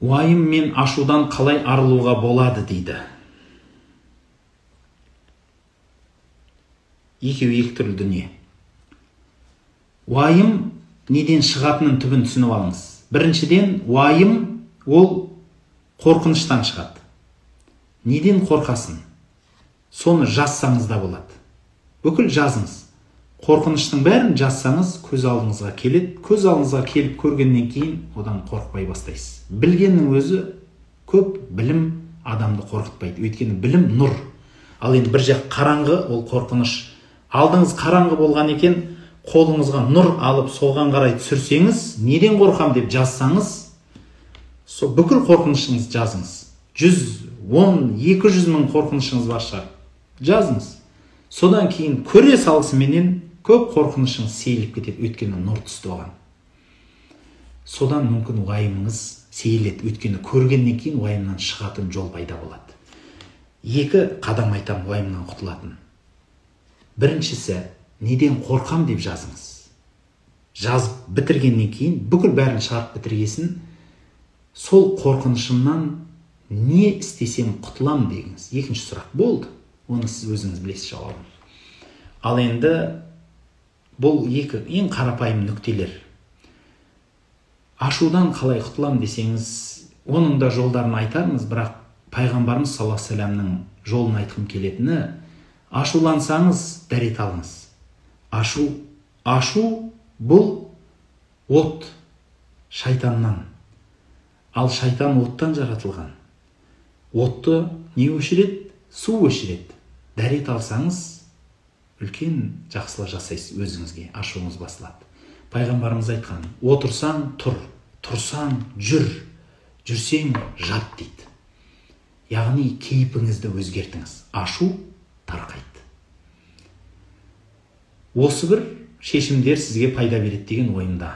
уайым мен ашудан қалай арылуға болады дейді. Екеуі екі түрлі дүние. Уайым неден шығатынын түбін түсініп алыңыз. Біріншіден уайым ол қорқыныштан шығады. Неден қорқасың соны жазсаңыз да болады. Бүкіл жазыңыз. Қорқыныштың бәрін жазсаңыз көз алдыңызға келеді көз алдыңызға келіп көргеннен кейін одан қорықпай бастайсыз. Білгеннің өзі көп білім адамды қорқытпайды. Өйткені білім нұр. Ал енді бір жақ қараңғы ол қорқыныш. Алдыңыз қараңғы болған екен қолыңызға нұр алып соған қарай түсірсеңіз неден қорқам деп жазсаңыз сол бүкіл қорқынышыңызды жазыңыз. Жүз он екі жүз мың қорқынышыңыз бар шығар. Жазыңыз. Содан кейін көре салысыменен көп қорқынышыңыз сейіліп кетеді. Өйткені нұр түсті оған. Содан мүмкін уайымыңыз сейіледі. Өйткені көргеннен кейін уайымнан шығатын жол пайда болады. Екі қадам айтамын уайымнан құтылатын. Біріншісі неден қорқам деп жазыңыз. Жазып бітіргеннен кейін бүкіл бәрін шығарып бітіргесін сол қорқынышымнан не істесем құтыламын дегіңіз. Екінші сұрақ болды. Оны сіз өзіңіз білесіз жауабын ал енді бұл екі ең қарапайым нүктелер. Ашудан қалай құтыламын десеңіз оның да жолдарын айтармыз бірақ пайғамбарымыз саллаллаху алейхи вассаламның жолын айтқым келетіні ашулансаңыз дәрет алыңыз. Ашу ашу бұл от шайтаннан. Ал шайтан оттан жаратылған. Отты не өшіреді? Су өшіреді. Дәрет алсаңыз үлкен жақсылық жасайсыз өзіңізге ашуыңыз басылады. Пайғамбарымыз айтқан отырсаң тұр тұрсаң жүр жүрсең жат дейді. Яғни кейпіңізді өзгертіңіз. Ашу тарқайды. Осы бір шешімдер сізге пайда береді деген ойымда.